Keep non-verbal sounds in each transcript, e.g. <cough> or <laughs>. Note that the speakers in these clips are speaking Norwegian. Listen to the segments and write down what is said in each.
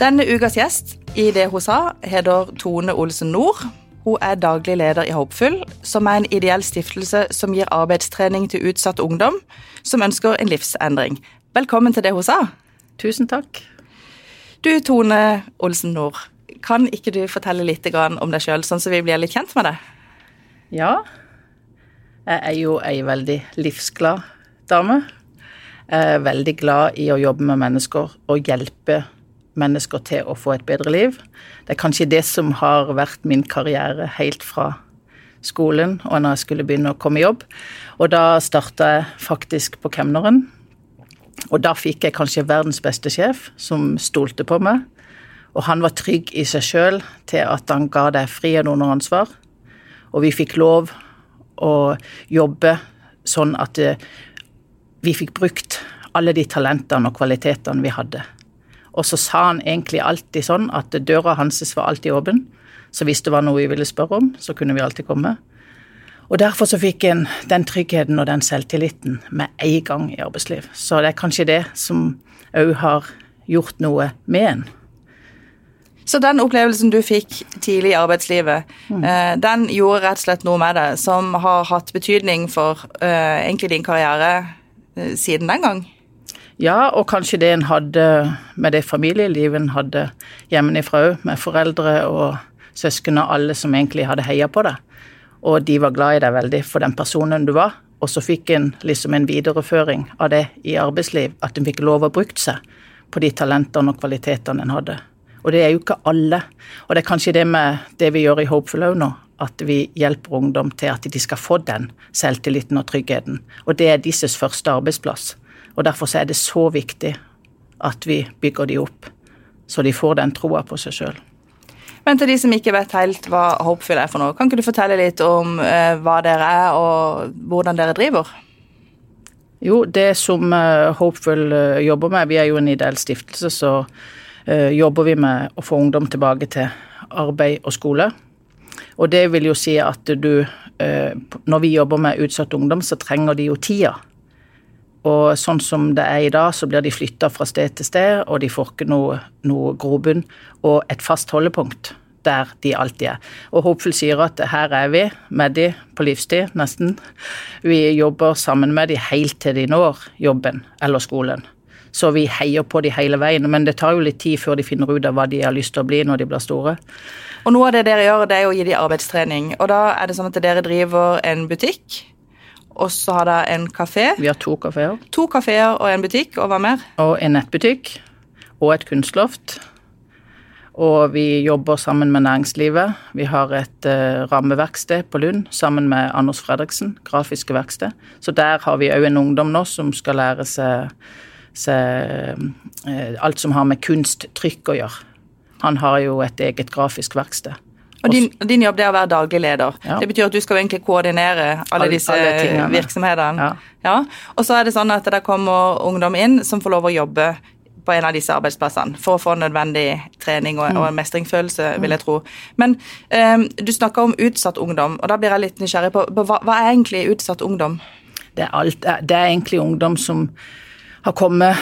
Denne ukas gjest i det hun sa, heter Tone Olsen Nord. Hun er daglig leder i Håpfull, som er en ideell stiftelse som gir arbeidstrening til utsatt ungdom som ønsker en livsendring. Velkommen til det hun sa. Tusen takk. Du Tone Olsen Nord, kan ikke du fortelle litt om deg sjøl, sånn så vi blir litt kjent med deg? Ja. Jeg er jo ei veldig livsglad dame. Jeg er veldig glad i å jobbe med mennesker og hjelpe mennesker til å få et bedre liv. Det er kanskje det som har vært min karriere helt fra skolen og når jeg skulle begynne å komme i jobb. Og da starta jeg faktisk på kemneren. Og da fikk jeg kanskje verdens beste sjef, som stolte på meg. Og han var trygg i seg sjøl til at han ga deg frihet under ansvar. Og vi fikk lov å jobbe sånn at vi fikk brukt alle de talentene og kvalitetene vi hadde. Og så sa han egentlig alltid sånn at døra hans var alltid åpen. Så hvis det var noe vi ville spørre om, så kunne vi alltid komme. Og derfor så fikk en den tryggheten og den selvtilliten med en gang i arbeidsliv. Så det er kanskje det som òg har gjort noe med en. Så den opplevelsen du fikk tidlig i arbeidslivet, mm. eh, den gjorde rett og slett noe med deg som har hatt betydning for uh, egentlig din karriere uh, siden den gang? Ja, og kanskje det en hadde med det familielivet en hadde hjemmefra òg, med foreldre og søsken og alle som egentlig hadde heia på deg. Og de var glad i deg veldig for den personen du var. Og så fikk en liksom en videreføring av det i arbeidsliv, at en fikk lov å bruke seg på de talentene og kvalitetene en hadde. Og det er jo ikke alle. Og det er kanskje det med det vi gjør i Hopeful òg nå, at vi hjelper ungdom til at de skal få den selvtilliten og tryggheten. Og det er disses første arbeidsplass. Og derfor er det så viktig at vi bygger de opp, så de får den troa på seg sjøl. Men til de som ikke vet helt hva Hopeful er for noe, kan ikke du fortelle litt om eh, hva dere er og hvordan dere driver? Jo, det som uh, Hopeful uh, jobber med, vi er jo en ideell stiftelse, så uh, jobber vi med å få ungdom tilbake til arbeid og skole. Og det vil jo si at du eh, Når vi jobber med utsatt ungdom, så trenger de jo tida. Og sånn som det er i dag, så blir de flytta fra sted til sted, og de får ikke noe, noe grobunn og et fast holdepunkt der de alltid er. Og Hopeful sier at her er vi med de på livstid, nesten. Vi jobber sammen med de helt til de når jobben eller skolen. Så vi heier på de hele veien, men det tar jo litt tid før de finner ut av hva de har lyst til å bli når de blir store. Og noe av det dere gjør, det er å gi dem arbeidstrening. Og da er det sånn at dere driver en butikk, og så har dere en kafé. Vi har to kafeer. To kafeer og en butikk, og hva mer? Og en nettbutikk. Og et kunstloft. Og vi jobber sammen med næringslivet. Vi har et uh, rammeverksted på Lund sammen med Anders Fredriksen, grafiske verksted. Så der har vi òg en ungdom nå som skal lære seg, seg uh, alt som har med kunsttrykk å gjøre. Han har jo et eget grafisk verksted. Og din, din, jobb er å være daglig leder. Ja. Det betyr at du skal egentlig koordinere alle, disse alle virksomhetene. Ja. ja. Og så er det sånn at det kommer ungdom inn som får lov å jobbe på en av disse arbeidsplassene for å få nødvendig trening og, mm. og mestringsfølelse, vil jeg tro. Men um, du snakker om utsatt ungdom, og da blir jeg litt nysgjerrig på, på hva, hva, er egentlig utsatt ungdom? Det er, alt, det er egentlig ungdom som har kommet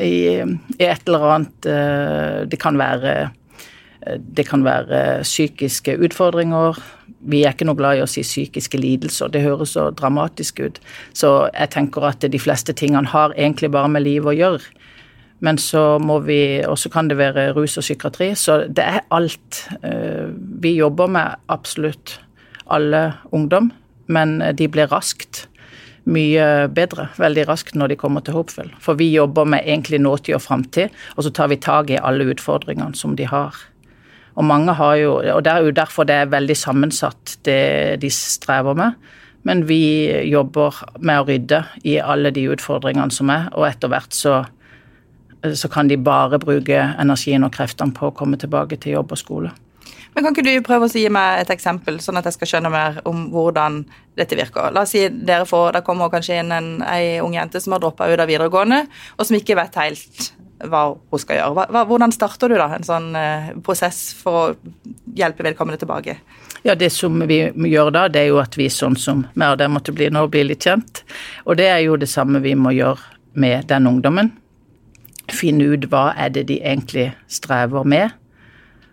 i, i et eller annet eh, Det kan være eh, det kan være psykiske utfordringer. Vi er ikke noe glad i å si psykiske lidelser, det høres så dramatisk ut. Så jeg tenker at de fleste tingene har egentlig bare med livet å gjøre. Men så må vi Og så kan det være rus og psykiatri. Så det er alt. Eh, vi jobber med absolutt alle ungdom, men de blir raskt mye bedre veldig raskt når de kommer til Hopeful. For vi jobber med egentlig nåtid og framtid, og så tar vi tak i alle utfordringene som de har. Og mange har jo, og det er jo derfor det er veldig sammensatt, det de strever med. Men vi jobber med å rydde i alle de utfordringene som er, og etter hvert så, så kan de bare bruke energien og kreftene på å komme tilbake til jobb og skole. Men Kan ikke du prøve å gi meg et eksempel, sånn at jeg skal skjønne mer om hvordan dette virker? La oss si dere får, Det kommer kanskje inn en ei ung jente som har droppa ut av videregående, og som ikke vet helt hva hun skal gjøre. Hva, hvordan starter du da en sånn eh, prosess for å hjelpe vedkommende tilbake? Ja, Det som vi gjør da, det er jo at vi sånn som mer der måtte bli nå, blir litt kjent. Og det er jo det samme vi må gjøre med den ungdommen. finne ut hva er det de egentlig strever med.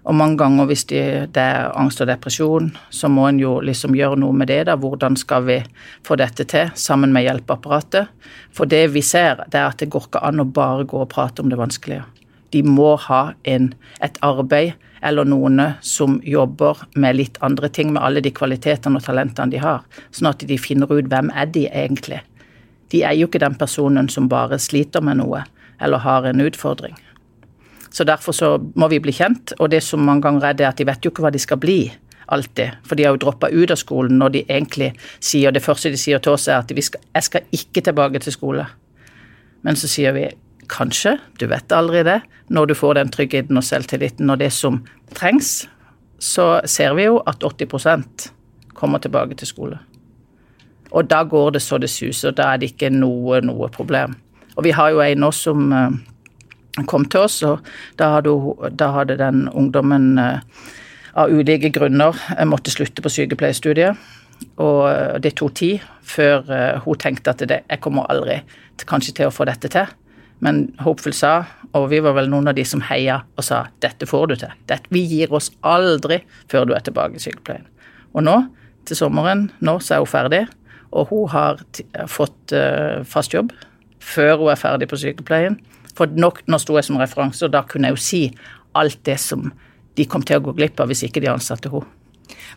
Og mange ganger hvis det, det er angst og depresjon, så må en jo liksom gjøre noe med det. da, Hvordan skal vi få dette til sammen med hjelpeapparatet? For det vi ser, det er at det går ikke an å bare gå og prate om det vanskelige. De må ha en, et arbeid eller noen som jobber med litt andre ting, med alle de kvalitetene og talentene de har, sånn at de finner ut hvem er de egentlig. De er jo ikke den personen som bare sliter med noe eller har en utfordring. Så derfor så må vi bli kjent, og det som mange ganger er det at de vet jo ikke hva de skal bli. Alltid. For de har jo droppa ut av skolen når de egentlig sier Det første de sier til oss, er at skal, 'jeg skal ikke tilbake til skole'. Men så sier vi kanskje, du vet aldri det, når du får den tryggheten og selvtilliten og det som trengs, så ser vi jo at 80% kommer tilbake til skole. Og da går det så det suser, da er det ikke noe, noe problem. Og vi har jo en nå som eh, kom til oss, og da hadde, da hadde den ungdommen eh, av ulike grunner eh, måtte slutte på sykepleierstudiet. Og eh, det tok tid før hun tenkte at det, jeg kommer aldri kanskje til å få dette til. Men Hopeful sa, og vi var vel noen av de som heia og sa dette får du til. Dette, vi gir oss aldri før du er tilbake i sykepleien. Og nå, til sommeren, nå så er hun ferdig, og hun har fått uh, fast jobb før hun er ferdig på sykepleien. For nok, nå sto jeg som referanse, og da kunne jeg jo si alt det som de kom til å gå glipp av hvis ikke de ansatte henne.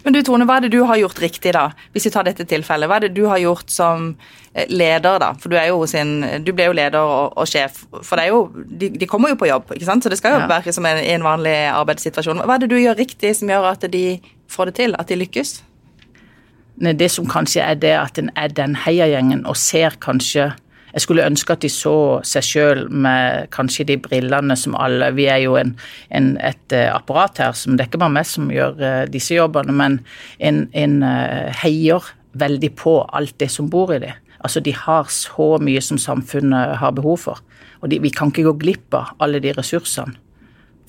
Men du Tone, hva er det du har gjort riktig, da, hvis vi tar dette tilfellet? Hva er det du har gjort som eh, leder, da? For du, er jo sin, du ble jo leder og, og sjef. For det jo, de, de, kommer jo på jobb, ikke sant? så det skal jo ja. være som en, en vanlig arbeidssituasjon. Hva er det du gjør riktig som gjør at de får det til, at de lykkes? Det som kanskje er det at en er den heiagjengen og ser kanskje jeg skulle ønske at de så seg sjøl med kanskje de brillene som alle Vi er jo en, en, et uh, apparat her, som det er ikke bare meg som gjør uh, disse jobbene, men en, en uh, heier veldig på alt det som bor i dem. Altså, de har så mye som samfunnet har behov for. Og de, vi kan ikke gå glipp av alle de ressursene.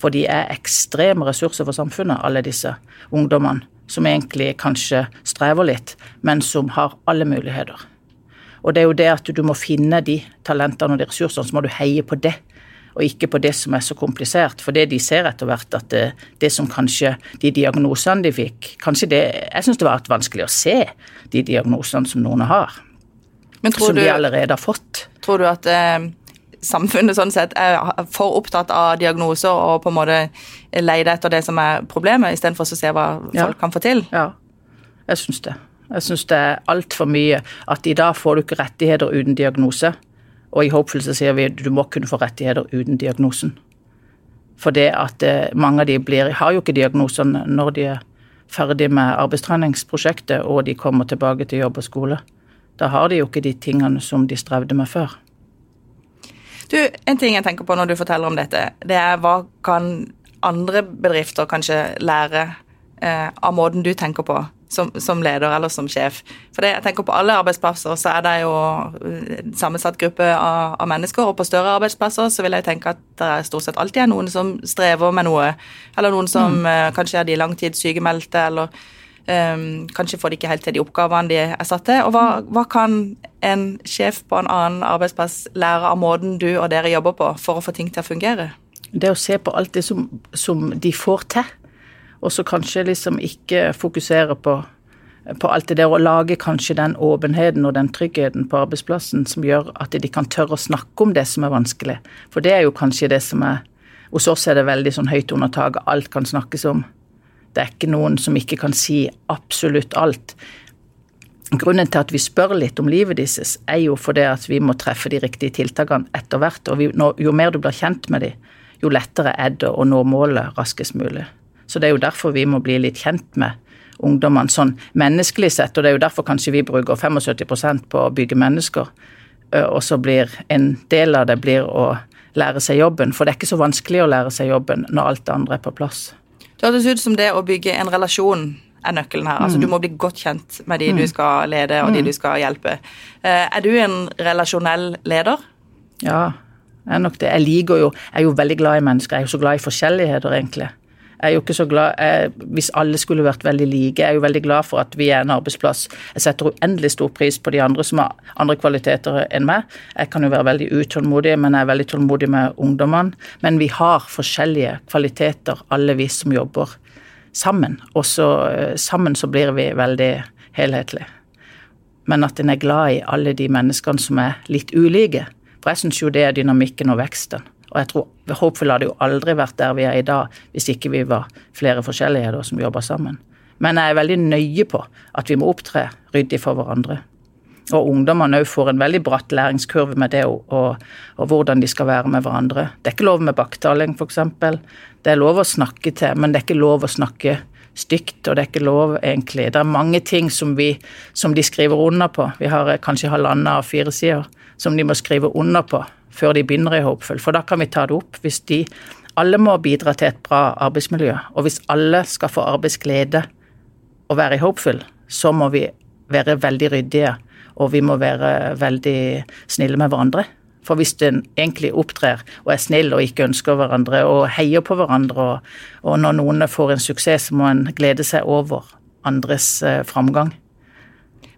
For de er ekstreme ressurser for samfunnet, alle disse ungdommene. Som egentlig kanskje strever litt, men som har alle muligheter. Og det er jo det at du må finne de talentene og de ressursene, så må du heie på det. Og ikke på det som er så komplisert. For det de ser etter hvert, at det, det som kanskje De diagnosene de fikk Kanskje det Jeg syns det var vanskelig å se de diagnosene som noen har. som du, de allerede har fått. Tror du at eh, samfunnet sånn sett er for opptatt av diagnoser og på en måte leter etter det som er problemet, istedenfor å se hva ja. folk kan få til? Ja, jeg syns det. Jeg syns det er altfor mye at i dag får du ikke rettigheter uten diagnose. Og i Hopeful så sier vi at du må kunne få rettigheter uten diagnosen. For det at eh, mange av de blir, har jo ikke diagnosene når de er ferdig med arbeidstreningsprosjektet og de kommer tilbake til jobb og skole. Da har de jo ikke de tingene som de strevde med før. Du, En ting jeg tenker på når du forteller om dette, det er hva kan andre bedrifter kanskje lære eh, av måten du tenker på? Som, som, leder eller som sjef. For det, jeg tenker På alle arbeidsplasser så er det jo sammensatt gruppe av, av, mennesker, og på større arbeidsplasser så vil jeg tenke at det er stort sett alltid er noen som strever med noe, eller noen som mm. uh, kanskje er de langtidssykemeldte, eller um, kanskje får de ikke helt til de oppgavene de er satt til. Og hva, hva kan en sjef på en annen arbeidsplass lære av måten du og dere jobber på, for å få ting til å fungere? Det å se på alt det som, som de får til og så kanskje liksom ikke fokusere på, på alt det der, og lage kanskje den åpenheten og den tryggheten på arbeidsplassen som gjør at de kan tørre å snakke om det som er vanskelig. For det er jo kanskje det som er Hos oss er det veldig sånn høyt under taket, alt kan snakkes om. Det er ikke noen som ikke kan si absolutt alt. Grunnen til at vi spør litt om livet deres, er jo fordi at vi må treffe de riktige tiltakene etter hvert. Og vi, jo mer du blir kjent med dem, jo lettere er det å nå målet raskest mulig. Så det er jo derfor vi må bli litt kjent med ungdommene sånn menneskelig sett, og det er jo derfor kanskje vi bruker 75% på å bygge mennesker. Og så blir en del av det blir å lære seg jobben, for det er ikke så vanskelig å lære seg jobben når alt det andre er på plass. Det hørtes ut som det å bygge en relasjon er nøkkelen her. Altså, mm. Du må bli godt kjent med de mm. du skal lede og de mm. du skal hjelpe. Er du en relasjonell leder? Ja, jeg er nok det. Jeg liker jo Jeg er jo veldig glad i mennesker. Jeg er jo så glad i forskjelligheter, egentlig. Jeg er jo ikke så glad jeg, Hvis alle skulle vært veldig like, jeg er jo veldig glad for at vi er en arbeidsplass. Jeg setter uendelig stor pris på de andre som har andre kvaliteter enn meg. Jeg kan jo være veldig utålmodig, men jeg er veldig tålmodig med ungdommene. Men vi har forskjellige kvaliteter, alle vi som jobber sammen. Og så eh, sammen så blir vi veldig helhetlige. Men at en er glad i alle de menneskene som er litt ulike. For jeg syns jo det er dynamikken og veksten. Og jeg tror Hopeful hadde jo aldri vært der vi er i dag hvis ikke vi var flere forskjellige som jobber sammen. Men jeg er veldig nøye på at vi må opptre ryddig for hverandre. Og ungdommene òg får en veldig bratt læringskurve med det og, og, og, hvordan de skal være med hverandre. Det er ikke lov med baktaling, f.eks. Det er lov å snakke til, men det er ikke lov å snakke stygt, og det er ikke lov, egentlig. Det er mange ting som, vi, som de skriver under på. Vi har kanskje halvannen av fire sider som de må skrive under på før de begynner i Hopeful, for da kan vi ta det opp. Hvis de Alle må bidra til et bra arbeidsmiljø, og hvis alle skal få arbeidsglede og være i Hopeful, så må vi være veldig ryddige, og vi må være veldig snille med hverandre. For hvis en egentlig opptrer og er snill og ikke ønsker hverandre og heier på hverandre, og, og når noen får en suksess, så må en glede seg over andres eh, framgang.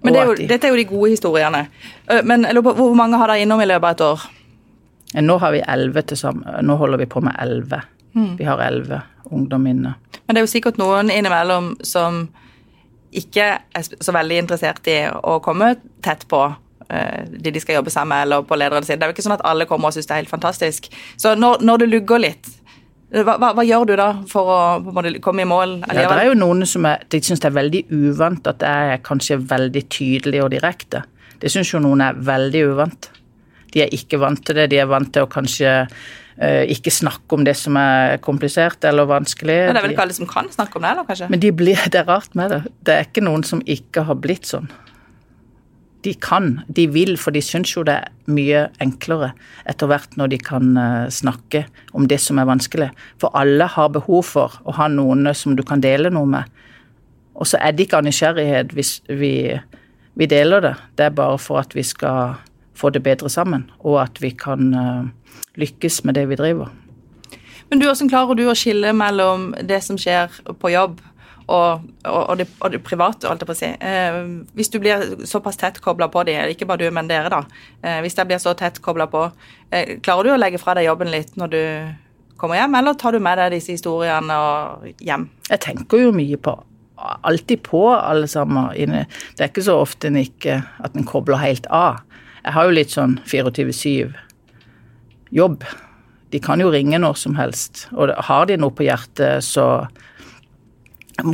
Men det er jo, de, dette er jo de gode historiene. Men hvor mange har dere innom i løpet av et år? Nå har vi elleve til sammen. Nå holder vi på med elleve. Mm. Vi har elleve ungdom inne. Men det er jo sikkert noen innimellom som ikke er så veldig interessert i å komme tett på uh, de de skal jobbe sammen med, eller på lederne sine. Det er jo ikke sånn at alle kommer og syns det er helt fantastisk. Så når, når du lugger litt, hva, hva, hva, gjør du da for å, for å komme i mål? Ja, det er jo noen som er, de syns det er veldig uvant at jeg er kanskje veldig tydelig og direkte. Det syns jo noen er veldig uvant. De er ikke vant til det. De er vant til å kanskje uh, ikke snakke om det som er komplisert eller vanskelig. Men det er vel ikke alle som kan snakke om det, eller kanskje? Men de blir, <laughs> det er rart med det. Det er ikke noen som ikke har blitt sånn. De kan, de vil, for de syns jo det er mye enklere etter hvert når de kan uh, snakke om det som er vanskelig. For alle har behov for å ha noen som du kan dele noe med. Og så er det ikke av nysgjerrighet hvis vi, vi deler det. Det er bare for at vi skal få det bedre sammen, og at vi kan uh, lykkes med det vi driver. Men du, Hvordan klarer du å skille mellom det som skjer på jobb og, og, og, det, og det, private, holdt jeg på å si. Eh, hvis du blir såpass tett kobla på de, ikke bare du, men dere, da. Eh, hvis jeg blir så tett kobla på, eh, klarer du å legge fra deg jobben litt når du kommer hjem, eller tar du med deg disse historiene hjem? Jeg tenker jo mye på alltid på alle sammen. Det er ikke så ofte en ikke at en kobler helt av. Jeg har jo litt sånn 24-7-jobb. De kan jo ringe når som helst. Og har de noe på hjertet, så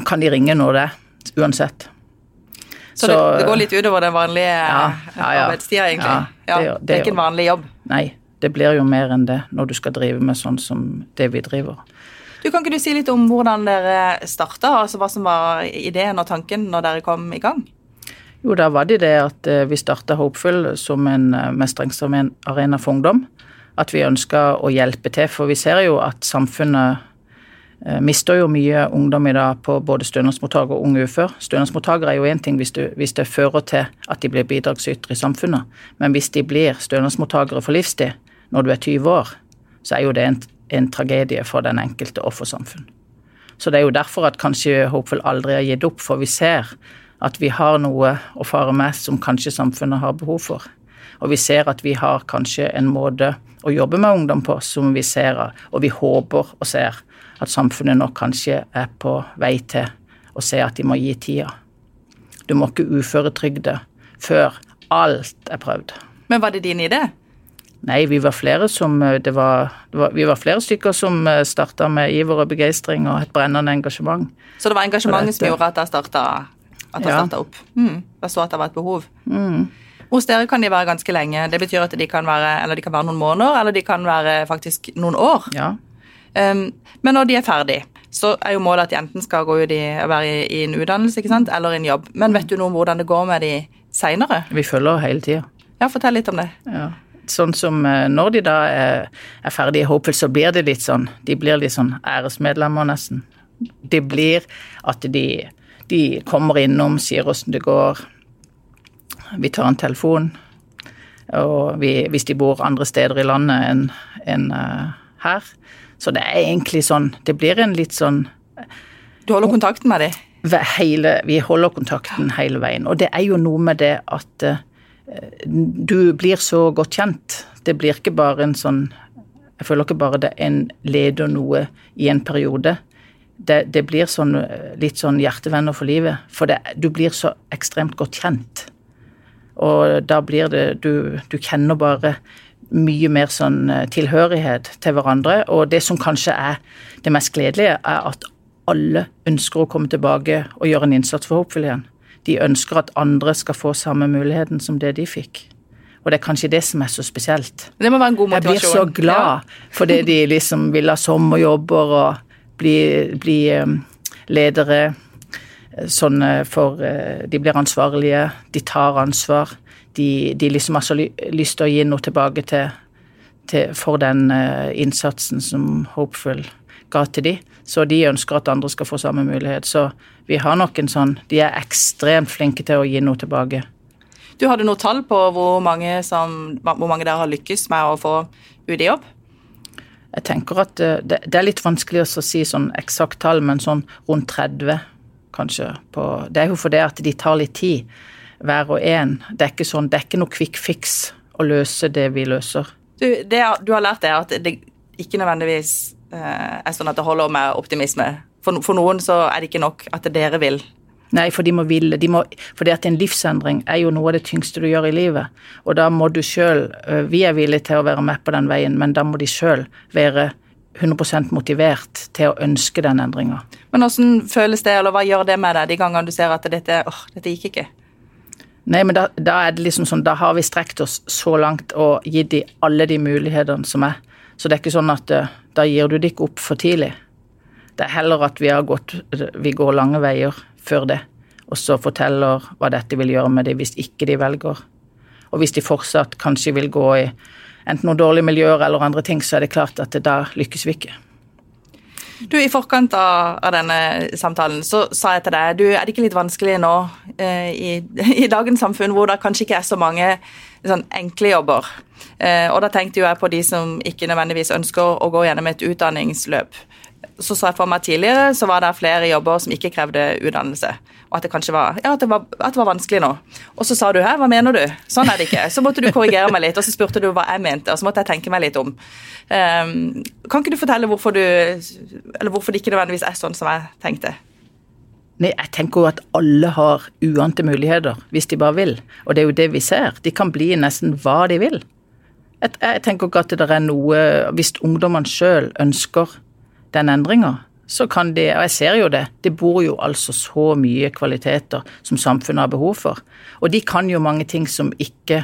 kan de ringe når det er. Uansett. Så, så det, det, går litt utover den vanlige ja, ja, ja. arbeidstida, egentlig? Ja, det, det, det, er ikke en vanlig jobb? Nei, det blir jo mer enn det når du skal drive med sånn som det vi driver. Du, Kan ikke du si litt om hvordan dere starta, altså hva som var ideen og tanken når dere kom i gang? Jo, da var det det at eh, vi starta Hopeful som en eh, mestringsarena for ungdom. At vi ønska å hjelpe til, for vi ser jo at samfunnet eh, mister jo mye ungdom i dag på både stønadsmottaker og unge ufør. Stønadsmottaker er jo én ting hvis, det, hvis, det fører til at de blir bidragsytere i samfunnet, men hvis de blir stønadsmottakere for livstid når du er 20 år, så er jo det en, en tragedie for den enkelte og for samfunn. Så det er jo derfor at kanskje Hopeful aldri har gitt opp, for vi ser at vi har noe å fare med som kanskje samfunnet har behov for. Og vi ser at vi har kanskje en måte å jobbe med ungdom på som vi ser, og vi håper og ser at samfunnet nå kanskje er på vei til å se at de må gi tida. Du må ikke uføretrygde før alt er prøvd. Men var det din idé? Nei, vi var flere som det var, det var, Vi var flere stykker som starta med iver og begeistring og et brennende engasjement. Så det var engasjementet som gjorde at det starta at det ja. starta opp. Mm. Jeg så at det var et behov. Mm. Hos dere kan de være ganske lenge. Det betyr at de kan være, eller de kan være noen måneder, eller de kan være faktisk noen år. Ja. Um, men når de er ferdig, så er jo målet at de enten skal gå ut i, være i, i, en utdannelse ikke sant? eller en jobb. Men vet du noe om hvordan det går med de seinere? Vi følger hele tida. Ja, fortell litt om det. Ja. Sånn som eh, når de da er, er ferdige Hopeful, så blir det litt sånn De blir litt sånn æresmedlemmer, nesten. Det blir at de de kommer innom, sier åssen det går. Vi tar en telefon. Og vi, hvis de bor andre steder i landet enn en, uh, her. Så det er egentlig sånn Det blir en litt sånn Du holder kontakten med dem? Hele, vi holder kontakten hele veien. Og det er jo noe med det at uh, du blir så godt kjent. Det blir ikke bare en sånn Jeg føler ikke bare det en leder noe i en periode. Det, det blir sånn, litt sånn hjertevenner for livet. For det, du blir så ekstremt godt kjent. Og da blir det Du, du kjenner bare mye mer sånn eh, tilhørighet til hverandre. Og det som kanskje er det mest gledelige, er at alle ønsker å komme tilbake og gjøre en innsats for Hopeful igjen. De ønsker at andre skal få samme muligheten som det de fikk. Og det er kanskje det som er så spesielt. Det må være en god motivasjon. Jeg blir så glad ja. fordi de liksom vil ha sommerjobber og bli, bli um, ledere. Sånn for eh, De blir ansvarlige, de tar ansvar de, de liksom har så lyst til å gi noe tilbake til, til, for den innsatsen som Hopeful ga til de. Så de ønsker at andre skal få samme mulighet. Så vi har nok en sånn De er ekstremt flinke til å gi noe tilbake. Du hadde noe tall på hvor mange, som, hvor mange dere har lykkes med å få UD-jobb? Jeg tenker at eh, det, det, er litt vanskelig å si sånn eksakt tall, men sånn rundt 30, kanskje. På, det er jo fordi at de tar litt tid hver og en. Det er ikke sånn, det er ikke noe quick fix å løse det vi løser. Du, det, du har lært det at det ikke nødvendigvis eh, er sånn at det holder med optimisme. For, for, noen så er det ikke nok at dere vil. Nei, for de må ville. De må, for det at en livsendring er jo noe av det tyngste du gjør i livet. Og da må du sjøl eh, Vi er villige til å være med på den veien, men da må de sjøl være 100% motivert til å ønske den endringa. Men hvordan føles det, eller hva gjør det med deg de gangene du ser at dette, åh, dette gikk ikke? Nei, men da, da, er det liksom sånn, da har vi strekt oss så langt og gitt dem alle de mulighetene som er. Så det er ikke sånn at uh, da gir du det ikke opp for tidlig. Det er heller at vi har gått Vi går lange veier før det, og så forteller hva dette vil gjøre med dem hvis ikke de velger. Og hvis de fortsatt kanskje vil gå i enten noen dårlige miljøer eller andre ting, så er det klart at da lykkes vi ikke. Du, I forkant av, denne samtalen så sa jeg til deg du, er det ikke litt vanskelig nå eh, i, <laughs> i, dagens samfunn hvor det kanskje ikke er så mange sånn, enkle jobber? Eh, og da tenkte jo jeg på de som ikke nødvendigvis ønsker å gå gjennom et utdanningsløp. Så så jeg for meg tidligere så var det flere jobber som ikke krevde utdannelse og at det kanskje var, ja, at det var, at det var vanskelig nå. Og så sa du hæ, hva mener du? Sånn er det ikke. Så måtte du korrigere meg litt, og så spurte du hva jeg mente, og så måtte jeg tenke meg litt om. Um, kan ikke du fortelle hvorfor du Eller hvorfor det ikke nødvendigvis er sånn som jeg tenkte? Nei, jeg tenker jo at alle har uante muligheter, hvis de bare vil. Og det er jo det vi ser. De kan bli nesten hva de vil. Jeg, jeg tenker ikke at det er noe Hvis ungdommene sjøl ønsker den endringa, så kan de, og jeg ser jo det, det bor jo altså så mye kvaliteter som samfunnet har behov for. Og de kan jo mange ting som ikke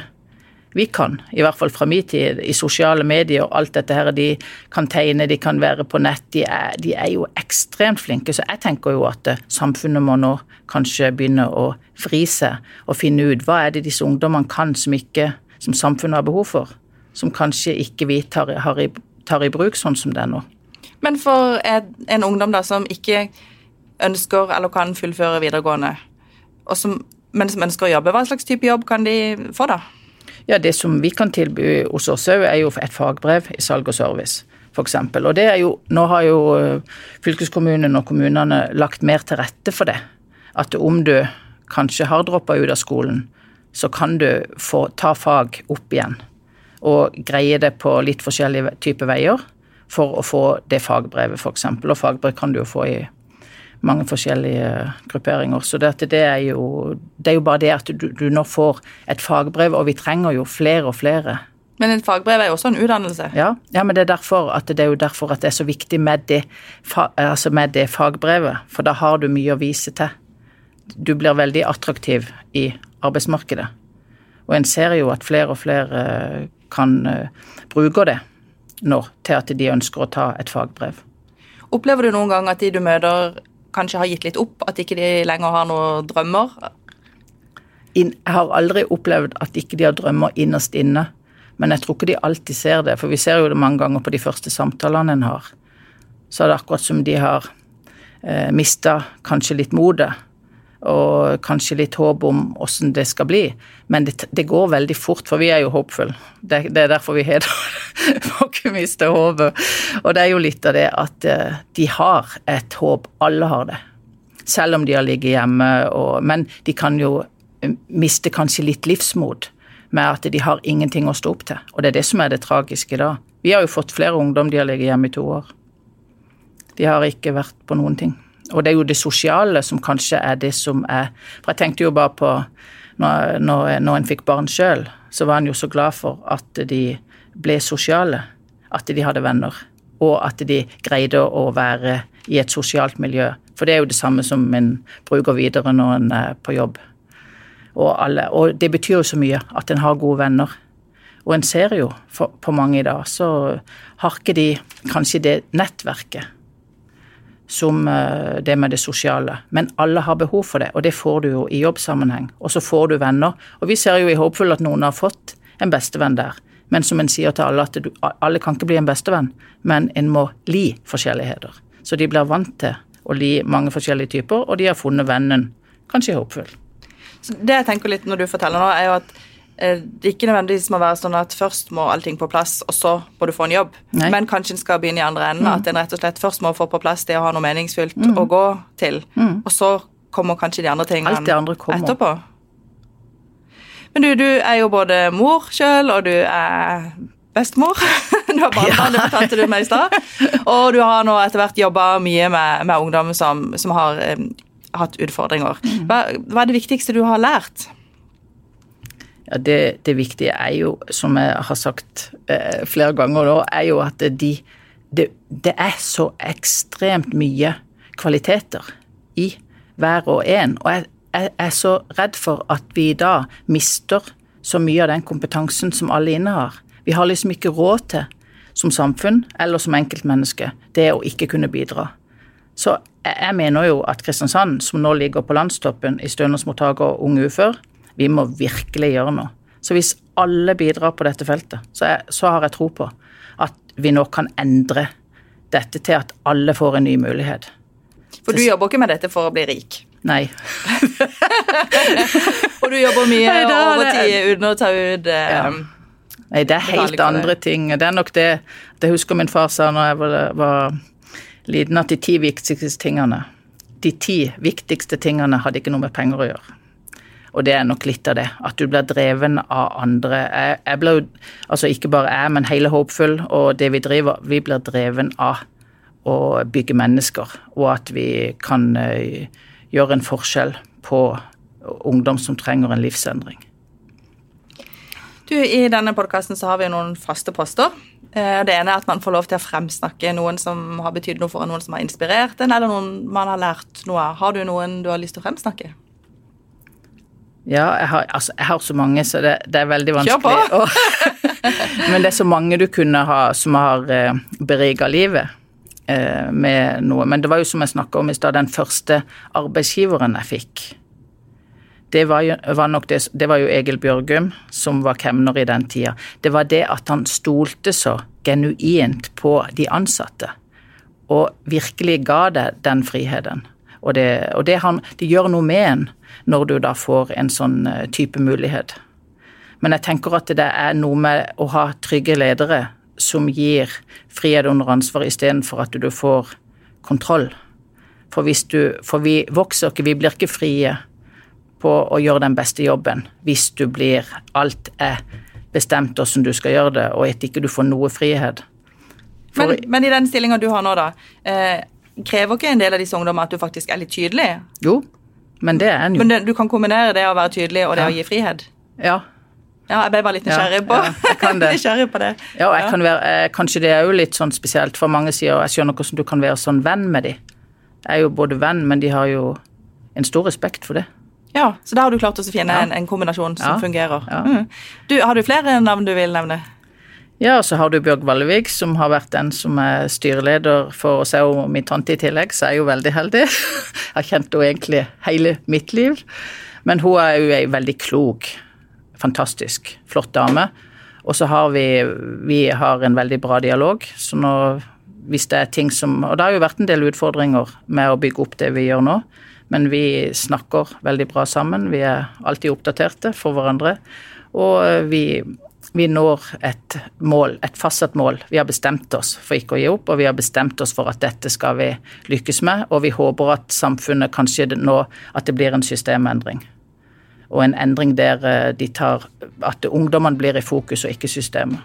vi kan, i hvert fall fra min tid, i sosiale medier og alt dette her. De kan tegne, de kan være på nett. De er, de er jo ekstremt flinke. Så jeg tenker jo at eh, samfunnet må nå kanskje begynne å vri seg og finne ut hva er det disse ungdommene kan som ikke som samfunnet har behov for. Som kanskje ikke vi tar, i, tar i bruk sånn som det er nå. Men for en ungdom da som ikke ønsker eller kan fullføre videregående, som, men som ønsker å jobbe, hva slags type jobb kan de få da? Ja, Det som vi kan tilby hos oss òg, er jo et fagbrev i salg og service, f.eks. Og det er jo, nå har jo eh, fylkeskommunen og kommunene lagt mer til rette for det. At om du kanskje har droppa ut av skolen, så kan du få ta fag opp igjen. Og greie det på litt forskjellige typer veier for å få det fagbrevet, f.eks. Og fagbrev kan du jo få i mange forskjellige grupperinger. Så det, det, er, jo, det er jo bare det at du, du, nå får et fagbrev, og vi trenger jo flere og flere. Men et fagbrev er jo også en utdannelse? Ja, ja men det er, derfor at det er jo derfor at det er så viktig med det, altså med det fagbrevet. For da har du mye å vise til. Du blir veldig attraktiv i arbeidsmarkedet. Og en ser jo at flere og flere kan uh, bruke det nå til at de ønsker å ta et fagbrev. Opplever du noen gang at de du møter kanskje har gitt litt opp, at ikke de lenger har noen drømmer? Jeg har aldri opplevd at ikke de har drømmer innerst inne, men jeg tror ikke de alltid ser det, for vi ser jo det mange ganger på de første samtalene en har. Så er det akkurat som de har eh, mista kanskje litt motet. Og kanskje litt håp om åssen det skal bli. Men det, det, går veldig fort, for vi er jo håpfulle. Det, det, er derfor vi har det. <laughs> Får ikke miste håpet. Og det er jo litt av det at uh, de har et håp. Alle har det. Selv om de har ligget hjemme. Og, men de kan jo eh, miste kanskje litt livsmot med at de har ingenting å stå opp til. Og det er det som er det tragiske da. Vi har jo fått flere ungdom de har ligget hjemme i to år. De har ikke vært på noen ting. Og det er jo det sosiale som kanskje er det som er For jeg tenkte jo bare på når, når, når en fikk barn sjøl, så var en jo så glad for at de ble sosiale. At de hadde venner. Og at de greide å være i et sosialt miljø. For det er jo det samme som en bruker videre når en er på jobb. Og, alle, og det betyr jo så mye at en har gode venner. Og en ser jo for, på mange i dag, så har ikke de kanskje det nettverket som eh, det med det sosiale. Men alle har behov for det, og det får du jo i jobbsammenheng. Og så får du venner. Og vi ser jo i Håpfull at noen har fått en bestevenn der. Men som en sier til alle, at du, alle kan ikke bli en bestevenn, men en må li forskjelligheter. Så de blir vant til å li mange forskjellige typer, og de har funnet vennen, kanskje i Håpfull. Det jeg tenker litt når du forteller nå, er jo at Eh, det ikke nødvendigvis må være sånn at først må allting på plass, og så må du få en jobb. Nei. Men kanskje en skal begynne i andre enden. Mm. At en rett og slett først må få på plass det å ha noe meningsfylt mm. å gå til. Mm. Og så kommer kanskje de andre tingene andre etterpå. Men du, du er jo både mor sjøl, og du er bestemor. <laughs> du har barnebarn, ja. det fortalte du meg i stad. Og du har nå etter hvert jobba mye med, med ungdom som, som har um, hatt utfordringer. Mm. Hva, hva er det viktigste du har lært? Ja, det, det, viktige er jo, som jeg har sagt eh, flere ganger nå, er jo at de det, det, er så ekstremt mye kvaliteter i hver og en. Og jeg, jeg, er så redd for at vi da mister så mye av den kompetansen som alle innehar. Vi har liksom ikke råd til, som samfunn eller som enkeltmenneske, det å ikke kunne bidra. Så jeg, jeg mener jo at Kristiansand, som nå ligger på landstoppen i stønadsmottak og unge ufør, vi må virkelig gjøre noe. Så hvis alle bidrar på dette feltet, så, jeg, så har jeg tro på at vi nå kan endre dette til at alle får en ny mulighet. For du jobber ikke med dette for å bli rik? Nei. <laughs> og du jobber mye Nei, overtid uten å ta ut eh, ja. Nei, det er helt andre ting. Det er nok det Det husker min far sa når jeg var, var liten, at de ti viktigste tingene De ti viktigste tingene hadde ikke noe med penger å gjøre. Og det er nok litt av det. At du blir dreven av andre. Jeg, jeg jo, altså ikke bare jeg, men hele Hopeful og det vi driver, vi blir dreven av å bygge mennesker. Og at vi kan uh, gjøre en forskjell på ungdom som trenger en livsendring. Du, I denne podkasten har vi noen faste poster. Eh, det ene er at man får lov til å fremsnakke noen som har betydd noe for noen som har inspirert en, eller noen man har lært noe av. Har du noen du har lyst til å fremsnakke? Ja, jeg har, altså, jeg har, så mange, så det, det er veldig vanskelig. På! <laughs> men det er så mange du kunne ha som har eh, beriga livet eh, med noe. Men det var jo som jeg snakka om i stad, den første arbeidsgiveren jeg fikk. Det var, jo, var nok det, det var jo Egil Bjørgum, som var kemner i den tida. Det var det at han stolte så genuint på de ansatte, og virkelig ga deg den friheten. Og det, og det, han, det gjør noe med en når du da får en sånn eh, type mulighet. Men jeg tenker at det er noe med å ha trygge ledere som gir frihet under ansvar istedenfor at du får kontroll. For, du, for vi vokser ikke, vi blir ikke frie på å gjøre den beste jobben hvis du blir Alt er bestemt hvordan du skal gjøre det, og at ikke du får noe frihet. For, men, men, i den stillinga du har nå, da. Eh, krever ikke en del av disse ungdommene at du faktisk er litt tydelig? Jo, men det er en jo. Men det, du kan kombinere det å være tydelig og det ja. å gi frihet? Ja. Ja, jeg ble bare litt nysgjerrig på, ja, <laughs> nysgjerrig på det. Ja, jeg kan være, eh, kanskje det er jo litt sånn spesielt, for mange sier jeg skjønner hvordan du kan være sånn venn med dem. Jeg er jo både venn, men de har jo en stor respekt for det. Ja, så da har du klart å finne en, en, kombinasjon som fungerer. Mm. Du, har du flere navn du vil nevne? Ja, og så har du Bjørg Vallevik, som har vært den som er styreleder for se om min tante i tillegg, så er jeg jo veldig heldig. Jeg <laughs> har kjent henne egentlig hele mitt liv. Men hun er jo ei veldig klok, fantastisk flott dame. Og så har vi Vi har en veldig bra dialog, så nå hvis det er ting som Og det har jo vært en del utfordringer med å bygge opp det vi gjør nå. Men vi snakker veldig bra sammen. Vi er alltid oppdaterte for hverandre. Og vi, vi når et mål, et fastsatt mål. Vi har bestemt oss for ikke å gi opp, og vi har bestemt oss for at dette skal vi lykkes med. Og vi håper at samfunnet kanskje nå at det blir en systemendring. Og en endring der eh, de tar at ungdommene blir i fokus og ikke systemet.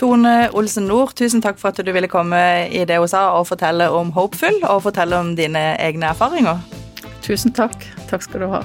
Tone Olsen Nord, tusen takk for at du ville komme i det hun sa og fortelle om Hopeful, og fortelle om dine egne erfaringer. Tusen takk. Takk skal du ha.